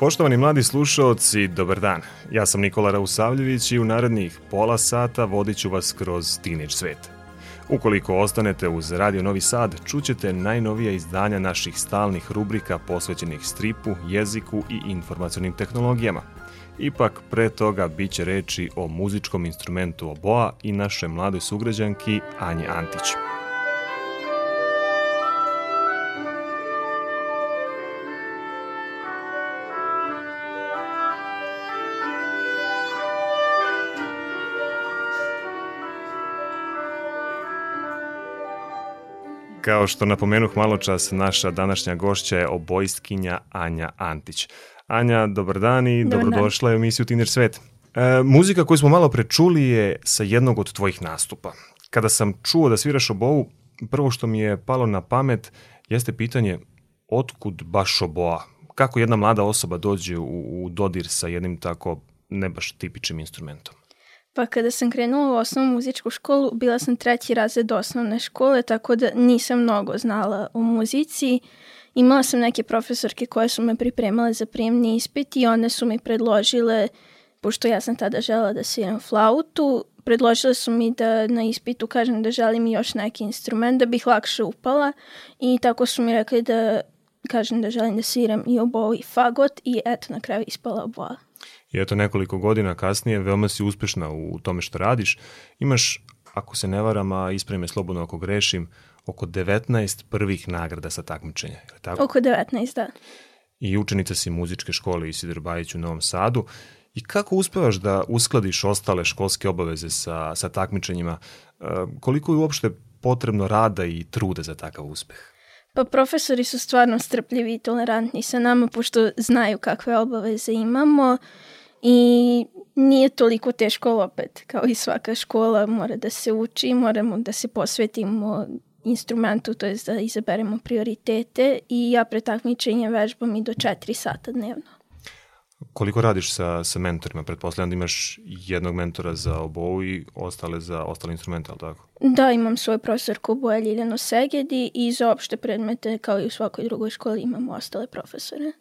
Poštovani mladi slušaoci, dobar dan. Ja sam Nikola Rausavljević i u narednih pola sata vodit ću vas kroz Teenage svet. Ukoliko ostanete uz Radio Novi Sad, čućete najnovija izdanja naših stalnih rubrika posvećenih stripu, jeziku i informacionim tehnologijama. Ipak, pre toga bit će reči o muzičkom instrumentu oboa i naše mladoj sugrađanki Anje Antić. Kao što napomenuh malo čas, naša današnja gošća je obojstkinja Anja Antić. Anja, dobar dan i Dobar dobrodošla u emisiju Tiner Svet. E, muzika koju smo malo prečuli je sa jednog od tvojih nastupa. Kada sam čuo da sviraš obovu, prvo što mi je palo na pamet jeste pitanje otkud baš oboa? Kako jedna mlada osoba dođe u, u dodir sa jednim tako ne baš tipičnim instrumentom? Pa kada sam krenula u osnovnu muzičku školu, bila sam treći razred osnovne škole, tako da nisam mnogo znala o muzici. Imala sam neke profesorke koje su me pripremale za prijemni ispit i one su mi predložile, pošto ja sam tada žela da sviram flautu, predložile su mi da na ispitu kažem da želim još neki instrument da bih lakše upala i tako su mi rekli da kažem da želim da sviram i obovu i fagot i eto na kraju ispala oboa. I eto nekoliko godina kasnije veoma si uspešna u tome što radiš. Imaš, ako se ne varam, a ispravi me slobodno ako grešim, oko 19 prvih nagrada sa takmičenja. Je tako? Oko 19, da. I učenica si muzičke škole Isidor Bajić u Novom Sadu. I kako uspevaš da uskladiš ostale školske obaveze sa, sa takmičenjima? E, koliko je uopšte potrebno rada i truda za takav uspeh? Pa profesori su stvarno strpljivi i tolerantni sa nama pošto znaju kakve obaveze imamo i nije toliko teško opet kao i svaka škola mora da se uči, moramo da se posvetimo instrumentu, to je da izaberemo prioritete i ja pre takmičenja vežbam i do 4 sata dnevno. Koliko radiš sa, sa mentorima? Pretpostavljam da imaš jednog mentora za obovu i ostale za ostale instrumente, ali tako? Da, imam svoju profesorku Boja Ljiljano Segedi i za opšte predmete, kao i u svakoj drugoj školi, imamo ostale profesore.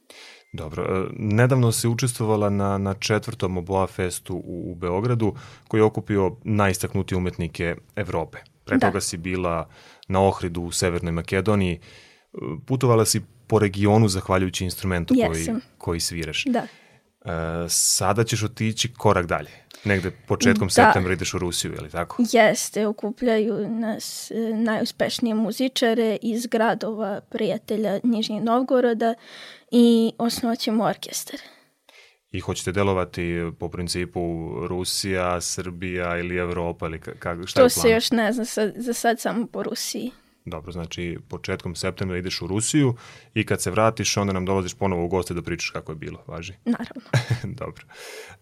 Dobro. E, Nedavno se učestvovala na, na četvrtom Oboa festu u, u Beogradu, koji je okupio najistaknutije umetnike Evrope. Pre Da. toga si bila na Ohridu u Severnoj Makedoniji. E, Putovala si po regionu zahvaljujući instrumentu koji, Jesam. koji sviraš. Da. E, sada ćeš otići korak dalje. Negde početkom Da. septembra ideš u Rusiju, je li tako? Jeste, okupljaju nas e, najuspešnije muzičare iz gradova prijatelja Nižnjeg Novgoroda i osnovaćemo orkestar. I hoćete delovati po principu Rusija, Srbija ili Evropa ili ka, ka, šta je To u se još ne zna, sad, za sad samo po Rusiji. Dobro, znači početkom septembra ideš u Rusiju i kad se vratiš onda nam dolaziš ponovo u goste da pričaš kako je bilo, važi? Naravno. Dobro.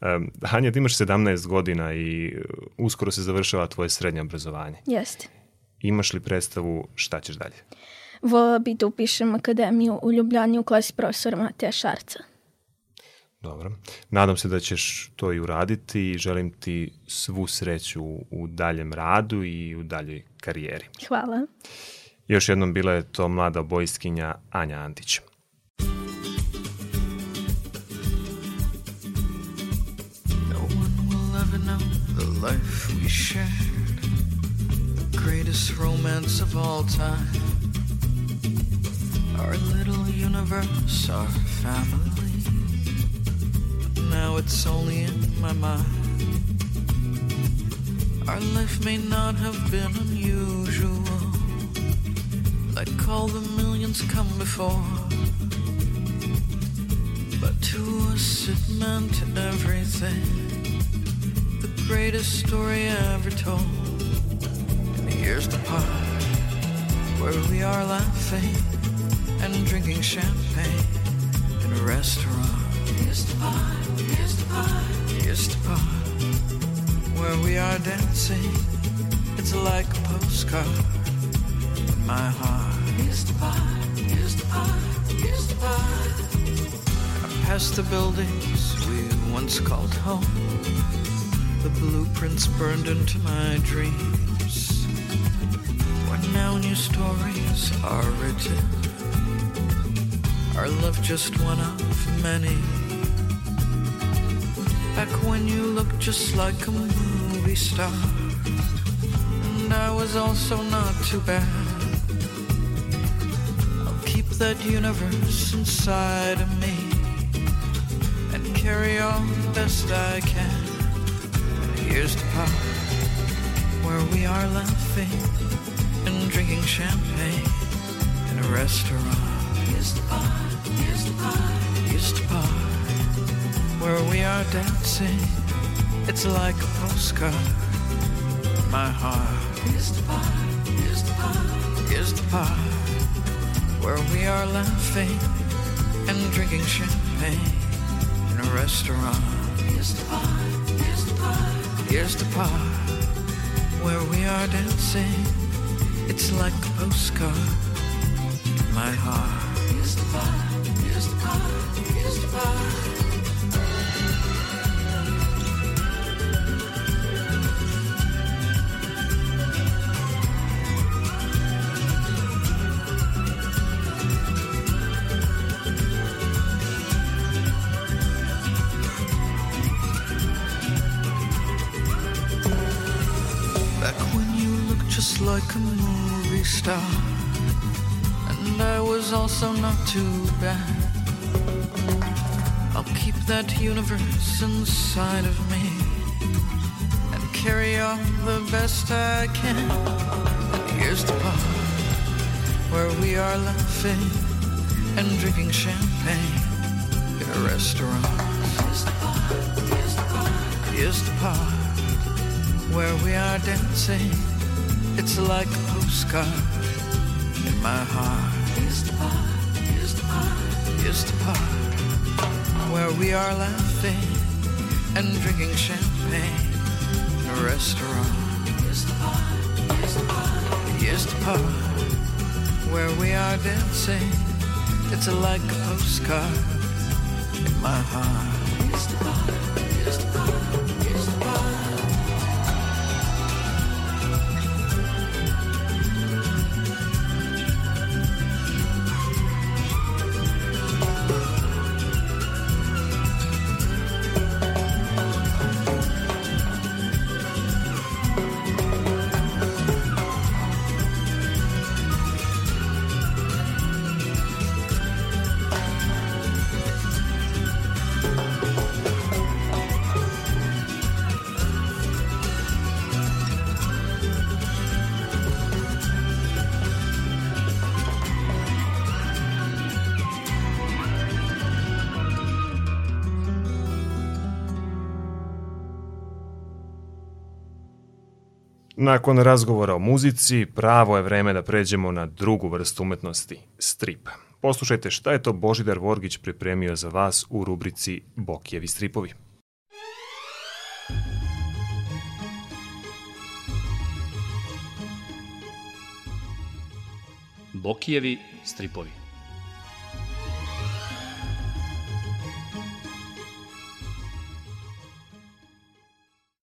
Um, Hanja, ti imaš 17 godina i uh, uskoro se završava tvoje srednje obrazovanje. Jeste. Imaš li predstavu šta ćeš dalje? Vola bi da upišem akademiju u Ljubljani u klasi profesora Mateja Šarca. Dobro. Nadam se da ćeš to i uraditi i želim ti svu sreću u, u daljem radu i u daljoj karijeri. Hvala. Još jednom bila je to mlada bojstkinja Anja Antić. No one will ever know the life we shared, the greatest romance of all time. Our little universe, our family. But now it's only in my mind. Our life may not have been unusual, like all the millions come before. But to us it meant everything. The greatest story ever told. And here's the part where we are laughing and drinking champagne in a restaurant. Here's the part, here's the part, we are dancing. It's like a postcard my heart. Here's the part, here's the here's the. I past the buildings we once called home. The blueprints burned into my dreams. Where now new stories are written. Our love just one of many. Back when you looked just like a movie star. And I was also not too bad. I'll keep that universe inside of me and carry on best I can. Here's the part where we are laughing and drinking champagne in a restaurant. Here's the part, here's the part, here's the part where we are dancing. It's like a postcard. My heart. Here's the part, here's the part, here's the part where we are laughing and drinking champagne in a restaurant. Here's the part, here's the part, here's the part where we are dancing. It's like a postcard. My heart. Here's the part, here's the part, here's the part. Like a movie star. And I was also not too bad. I'll keep that universe inside of me and carry on the best I can. And here's the part where we are laughing and drinking champagne in a restaurant. Here's the part, here's the part, here's the part where we are dancing. It's like a postcard in my heart. Here's the part, here's the part, here's the part where we are laughing and drinking champagne in a restaurant. Here's the part, here's the part, here's the part where we are dancing. It's like a postcard in my heart. Here's the part, Nakon razgovora o muzici, pravo je vreme da pređemo na drugu vrstu umetnosti, strip. Poslušajte šta je to Božidar Vorgić pripremio za vas u rubrici Bokijevi stripovi. Bokijevi stripovi.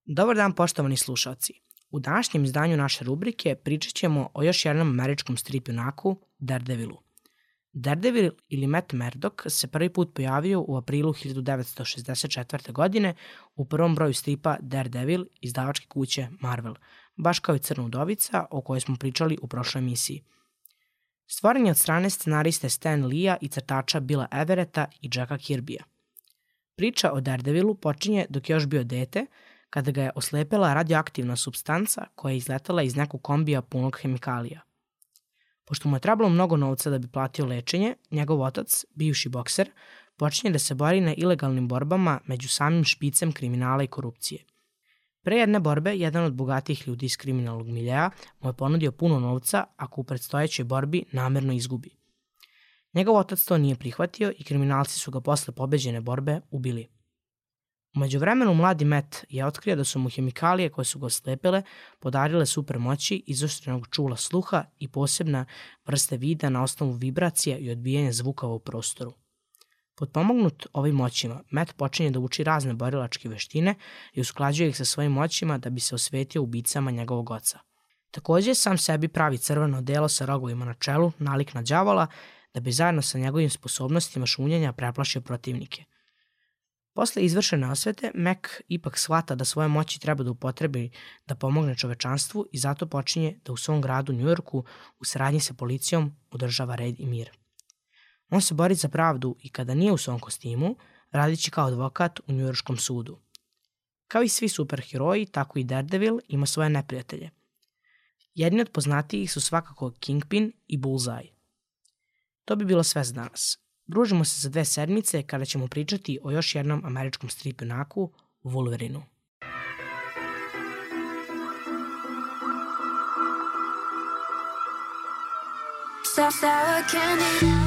Dobar dan poštovani slušalci. U današnjem izdanju naše rubrike pričat ćemo o još jednom američkom strip junaku, Daredevilu. Daredevil ili Matt Murdock se prvi put pojavio u aprilu 1964. godine u prvom broju stripa Daredevil izdavačke kuće Marvel, baš kao i Crna udovica o kojoj smo pričali u prošloj emisiji. Stvoren je od strane scenariste Stan Lee-a i crtača Billa Everetta i Jacka Kirbija. Priča o Daredevilu počinje dok je još bio dete, kada ga je oslepela radioaktivna substanca koja je izletala iz nekog kombija punog hemikalija. Pošto mu je trebalo mnogo novca da bi platio lečenje, njegov otac, bivši bokser, počinje da se bori na ilegalnim borbama među samim špicem kriminala i korupcije. Pre jedne borbe, jedan od bogatih ljudi iz kriminalnog miljeja mu je ponudio puno novca ako u predstojećoj borbi namerno izgubi. Njegov otac to nije prihvatio i kriminalci su ga posle pobeđene borbe ubili. Umeđu vremenu mladi Matt je otkrio da su mu hemikalije koje su ga oslepile podarile super moći, izoštrenog čula sluha i posebna vrste vida na osnovu vibracija i odbijanja zvukova u prostoru. Podpomognut ovim moćima, Matt počinje da uči razne borilačke veštine i usklađuje ih sa svojim moćima da bi se osvetio ubicama njegovog oca. Takođe, sam sebi pravi crveno delo sa rogovima na čelu, nalik na đavola, da bi zajedno sa njegovim sposobnostima šunjenja preplašio protivnike. Posle izvršene osvete, Mac ipak shvata da svoje moći treba da upotrebi da pomogne čovečanstvu i zato počinje da u svom gradu Njujorku u saradnji sa policijom udržava red i mir. On se bori za pravdu i kada nije u svom kostimu, radići kao advokat u njujorškom sudu. Kao i svi superheroji, tako i Daredevil ima svoje neprijatelje. Jedni od poznatijih su svakako Kingpin i Bullseye. To bi bilo sve za danas. Družimo se za dve sedmice kada ćemo pričati o još jednom američkom strip junaku, Wolverinu. Sour candy.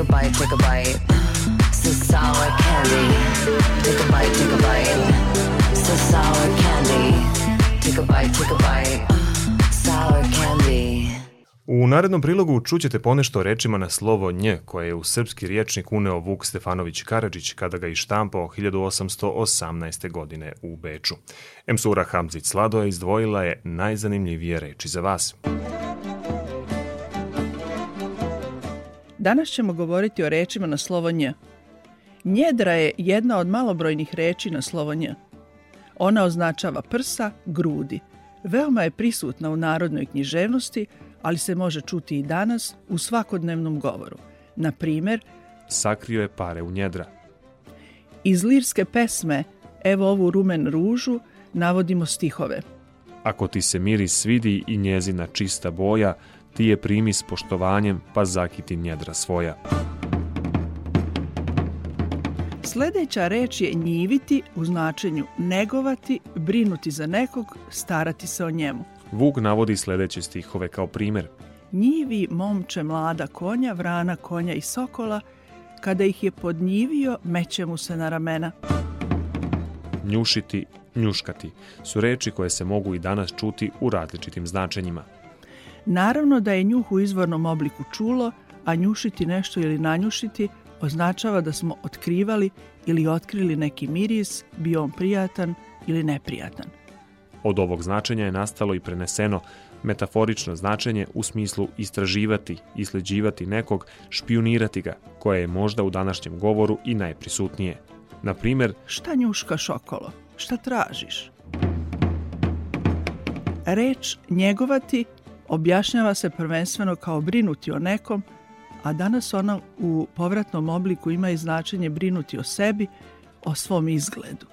Take a bite, take a bite. So sour candy. Take a bite, take a bite. So sour candy. Take a bite, take a bite. Sour candy. U narednom prilogu čućete ponešto rečima na slovo nj koje je u srpski riječnik uneo Vuk Stefanović Karadžić kada ga je štampao 1818. godine u Beču. Emsura Hamzić Sladoja izdvojila je najzanimljivije reči za vas. Danas ćemo govoriti o rečima na slovo nj. Njedra je jedna od malobrojnih reči na slovo nj. Ona označava prsa, grudi. Veoma je prisutna u narodnoj književnosti, ali se može čuti i danas u svakodnevnom govoru. Na primer, Sakrio je pare u njedra. iz lirske pesme Evo ovu rumen ružu navodimo stihove. Ako ti se miris svidi i njezina čista boja, ti je primi s poštovanjem, pa zakiti njedra svoja. Sledeća reč je njiviti u značenju negovati, brinuti za nekog, starati se o njemu. Vuk navodi sledeće stihove kao primer. Njivi momče mlada konja, vrana konja i sokola, kada ih je podnjivio, meće mu se na ramena. Njušiti, njuškati su reči koje se mogu i danas čuti u različitim značenjima. Naravno da je njuh u izvornom obliku čulo, a njušiti nešto ili nanjušiti označava da smo otkrivali ili otkrili neki miris, bio on prijatan ili neprijatan. Od ovog značenja je nastalo i preneseno metaforično značenje u smislu istraživati, isleđivati nekog, špionirati ga, koje je možda u današnjem govoru i najprisutnije. Na primer, Šta njuškaš okolo? Šta tražiš? Reč njegovati objašnjava se prvenstveno kao brinuti o nekom, a danas ona u povratnom obliku ima i značenje brinuti o sebi, o svom izgledu.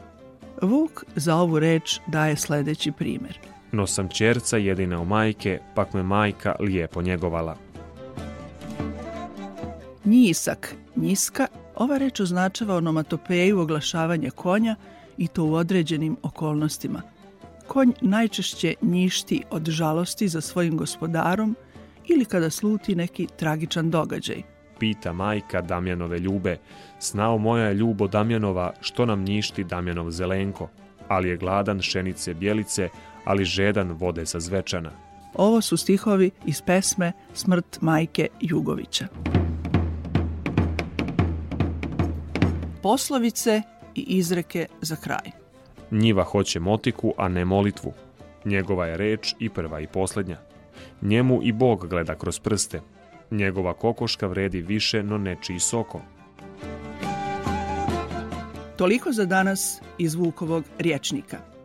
Vuk za ovu reč daje sledeći primjer. no sam čerca jedina u majke, pak me majka lijepo njegovala. Njisak, njiska, ova reč označava onomatopeju oglašavanja konja i to u određenim okolnostima. Konj najčešće njišti od žalosti za svojim gospodarom ili kada sluti neki tragičan događaj. Pita majka Damjanove ljube, snao moja je ljubo Damjanova, što nam njišti Damjanov zelenko, ali je gladan šenice bjelice, ali žedan vode sa zvečana. Ovo su stihovi iz pesme Smrt majke Jugovića. Poslovice i izreke za kraj. Njiva hoće motiku, a ne molitvu. Njegova je reč i prva i posljednja. Njemu i Bog gleda kroz prste. Njegova kokoška vredi više, no nečiji soko. Toliko za danas iz Vukovog riječnika.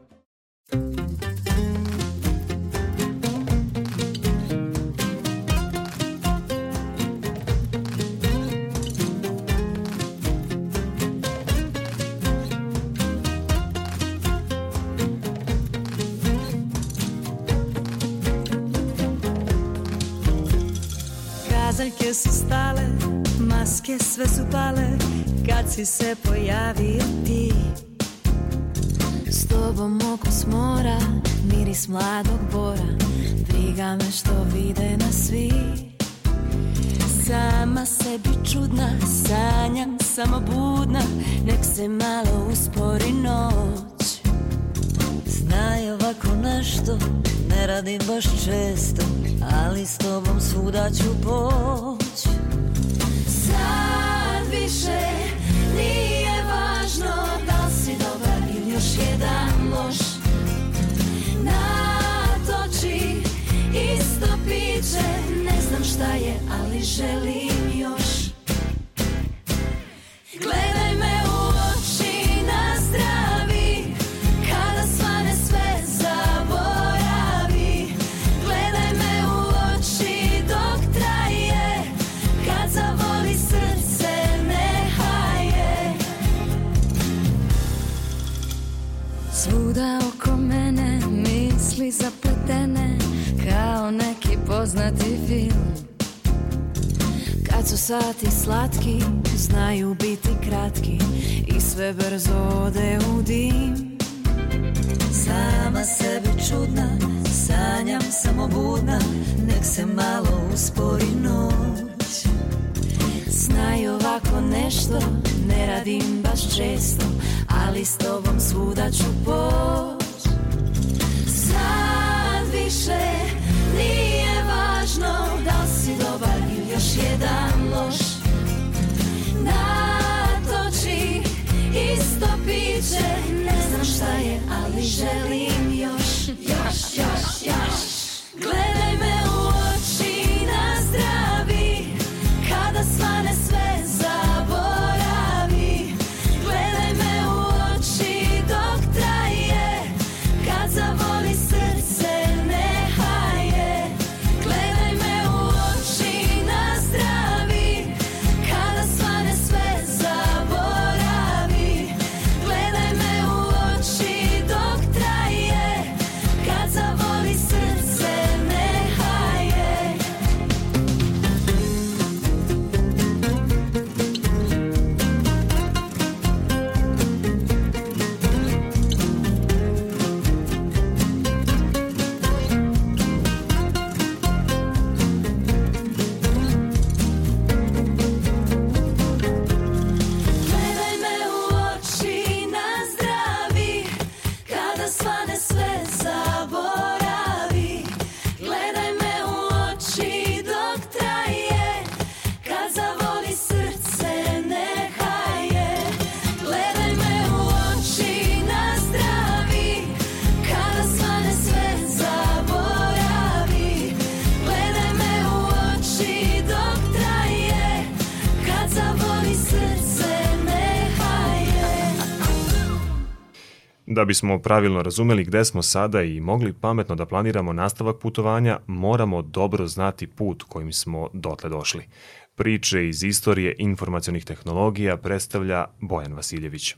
Si se pojavio ti S tobom okus mora, miris mladog bora Briga me što vide na svi. Sama sebi čudna, sanjam samo budna Nek se malo uspori noć. Znaj ovako nešto, ne radim baš često Ali s tobom svuda ću poć. Sad više nije važno Da li si dobar ili još jedan loš. Natoči isto piće Ne znam šta je, ali želim još zapletene Kao neki poznati film. Kad su sati slatki, znaju biti kratki I sve brzo ode u dim. Sama sebi čudna, sanjam samo budna Nek se malo uspori noć. Znaj ovako nešto, ne radim baš često Ali s tobom svuda ću poć više. Nije važno Da li si dobar ili još jedan loš. Natoči isto piće. Ne znam šta je, ali želim još. Još, još, još. Gledaj Da bismo pravilno razumeli gde smo sada i mogli pametno da planiramo nastavak putovanja, moramo dobro znati put kojim smo dotle došli. Priče iz istorije informacionih tehnologija predstavlja Bojan Vasiljević.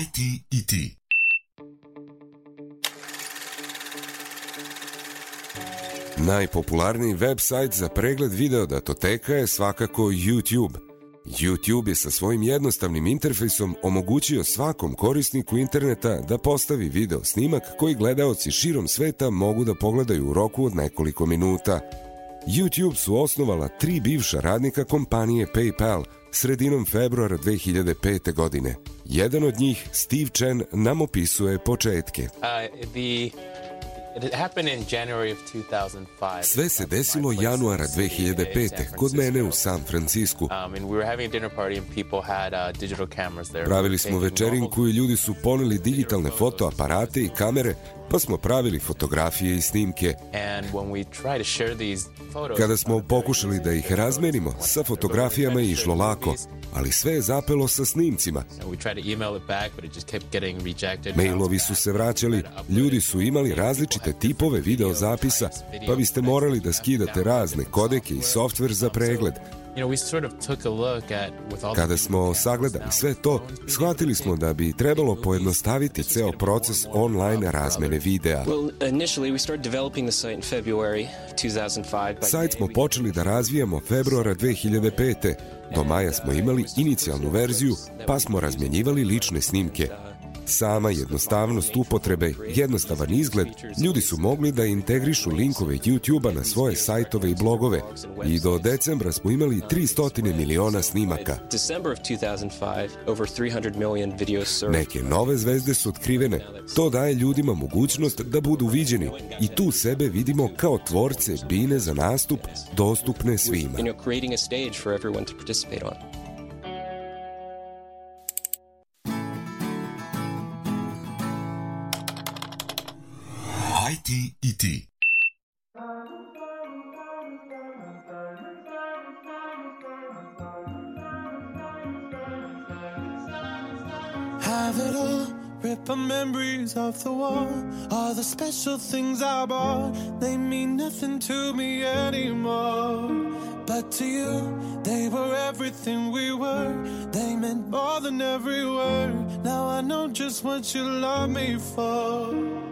IT i ti. Najpopularniji web sajt za pregled video datoteka je svakako YouTube. YouTube je sa svojim jednostavnim interfejsom omogućio svakom korisniku interneta da postavi video snimak koji gledaoci širom sveta mogu da pogledaju u roku od nekoliko minuta. YouTube su osnovala tri bivša radnika kompanije PayPal sredinom februara 2005. godine. Jedan od njih, Steve Chen, nam opisuje početke. Uh, the It happened in January of 2005. Sve se desilo januara 2005. kod mene u San Francisku. Um, and we were having a dinner party and people had uh, digital cameras there. Pravili smo večerinku i ljudi su poneli digitalne fotoaparate i kamere, pa smo pravili fotografije i snimke. Kada smo pokušali da ih razmenimo, sa fotografijama je išlo lako, ali sve je zapelo sa snimcima. Mailovi su se vraćali, ljudi su imali različite tipove videozapisa, pa biste morali da skidate razne kodeke i softver za pregled. You know, we sort of took a look at with all Kada smo sagledali sve to, shvatili smo da bi trebalo pojednostaviti ceo proces online razmene videa. Well, initially we started developing the site in February 2005. By Sajt smo počeli da razvijamo februara 2005. Do maja smo imali inicijalnu verziju, pa smo razmjenjivali lične snimke. Sama jednostavnost upotrebe, jednostavan izgled, ljudi su mogli da integrišu linkove YouTube-a na svoje sajtove i blogove i do decembra smo imali 300 miliona snimaka. December of 2005, over 300 million videos served. Neke nove zvezde su otkrivene. To daje ljudima mogućnost da budu viđeni i tu sebe vidimo kao tvorce bine za nastup dostupne svima. Have it all, rip the memories off the wall. All the special things I bought, they mean nothing to me anymore. But to you, they were everything we were. They meant more than every word. Now I know just what you love me for.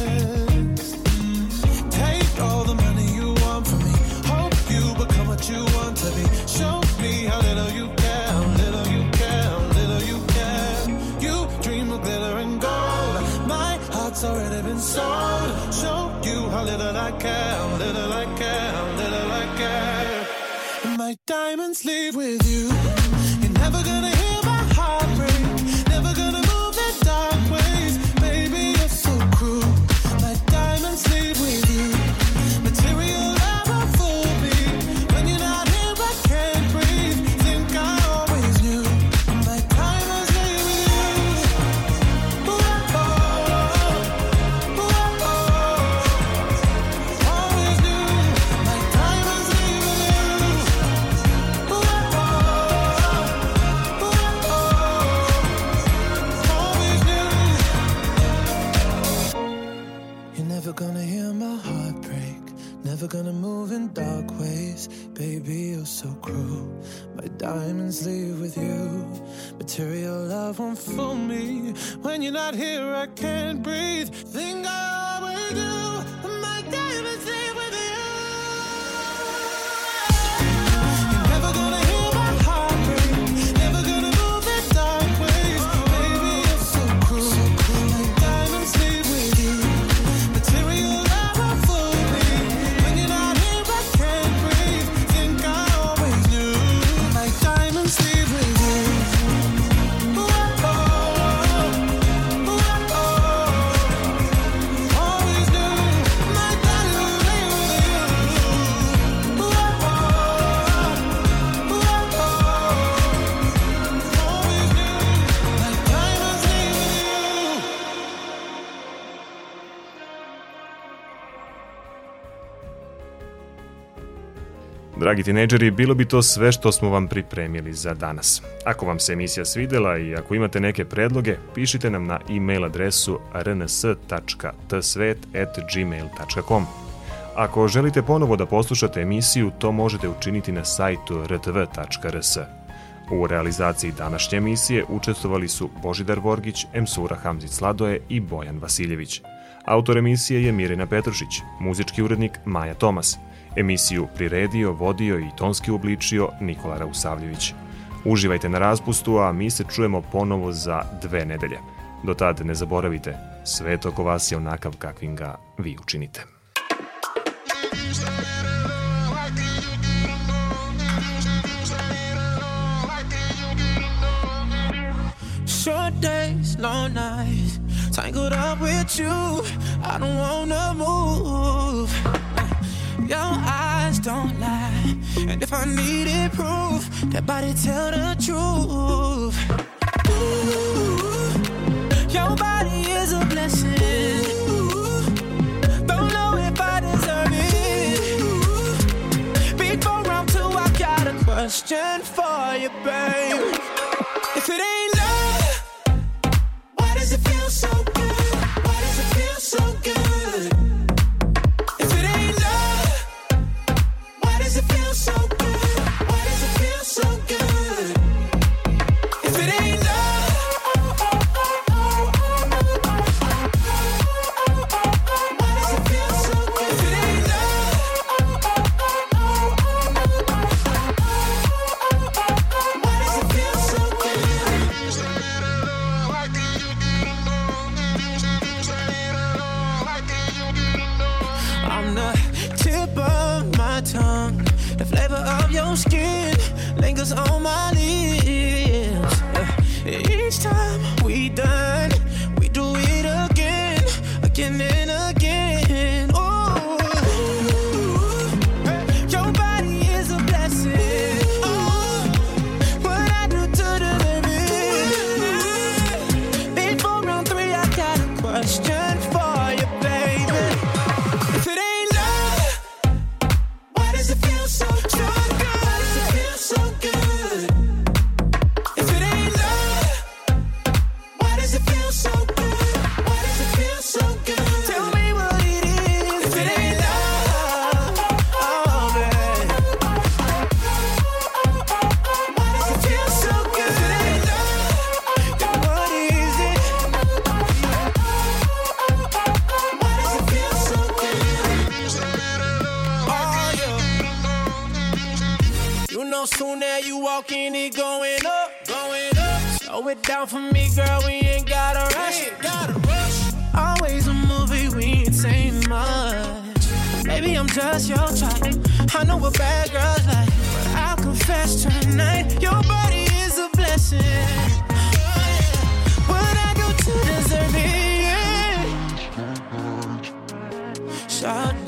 diamonds leave with you. So cruel. My diamonds leave with you. Material love won't fool me. When you're not here, I can't breathe. Think I always do. Dragi tinejdžeri, bilo bi to sve što smo vam pripremili za danas. Ako vam se emisija svidela i ako imate neke predloge, pišite nam na e-mail adresu rns.tsvet.gmail.com. Ako želite ponovo da poslušate emisiju, to možete učiniti na sajtu rtv.rs. U realizaciji današnje emisije učestvovali su Božidar Vorgić, Emsura Hamzic Sladoje i Bojan Vasiljević. Autor emisije je Mirina Petrušić, muzički urednik Maja Tomas. Emisiju priredio, vodio i tonski uobličio Nikola Rausavljević. Uživajte na raspustu, a mi se čujemo ponovo za dve nedelje. Do tad ne zaboravite, svet oko vas je onakav kakvim ga vi učinite. Short days, long nights, tangled up with you. I don't wanna move. Your eyes don't lie, and if I needed proof, that body tell the truth. Ooh, your body is a blessing. Don't know if I deserve it. Before round two, I got a question for you, babe. If it ain't love, why does it feel so Slow it down for me, girl, we ain't gotta rush. Always a movie, we ain't saying much. Maybe I'm just your type. I know what bad girls like, but I'll confess tonight, your body is a blessing. What I do to deserve it? Shout.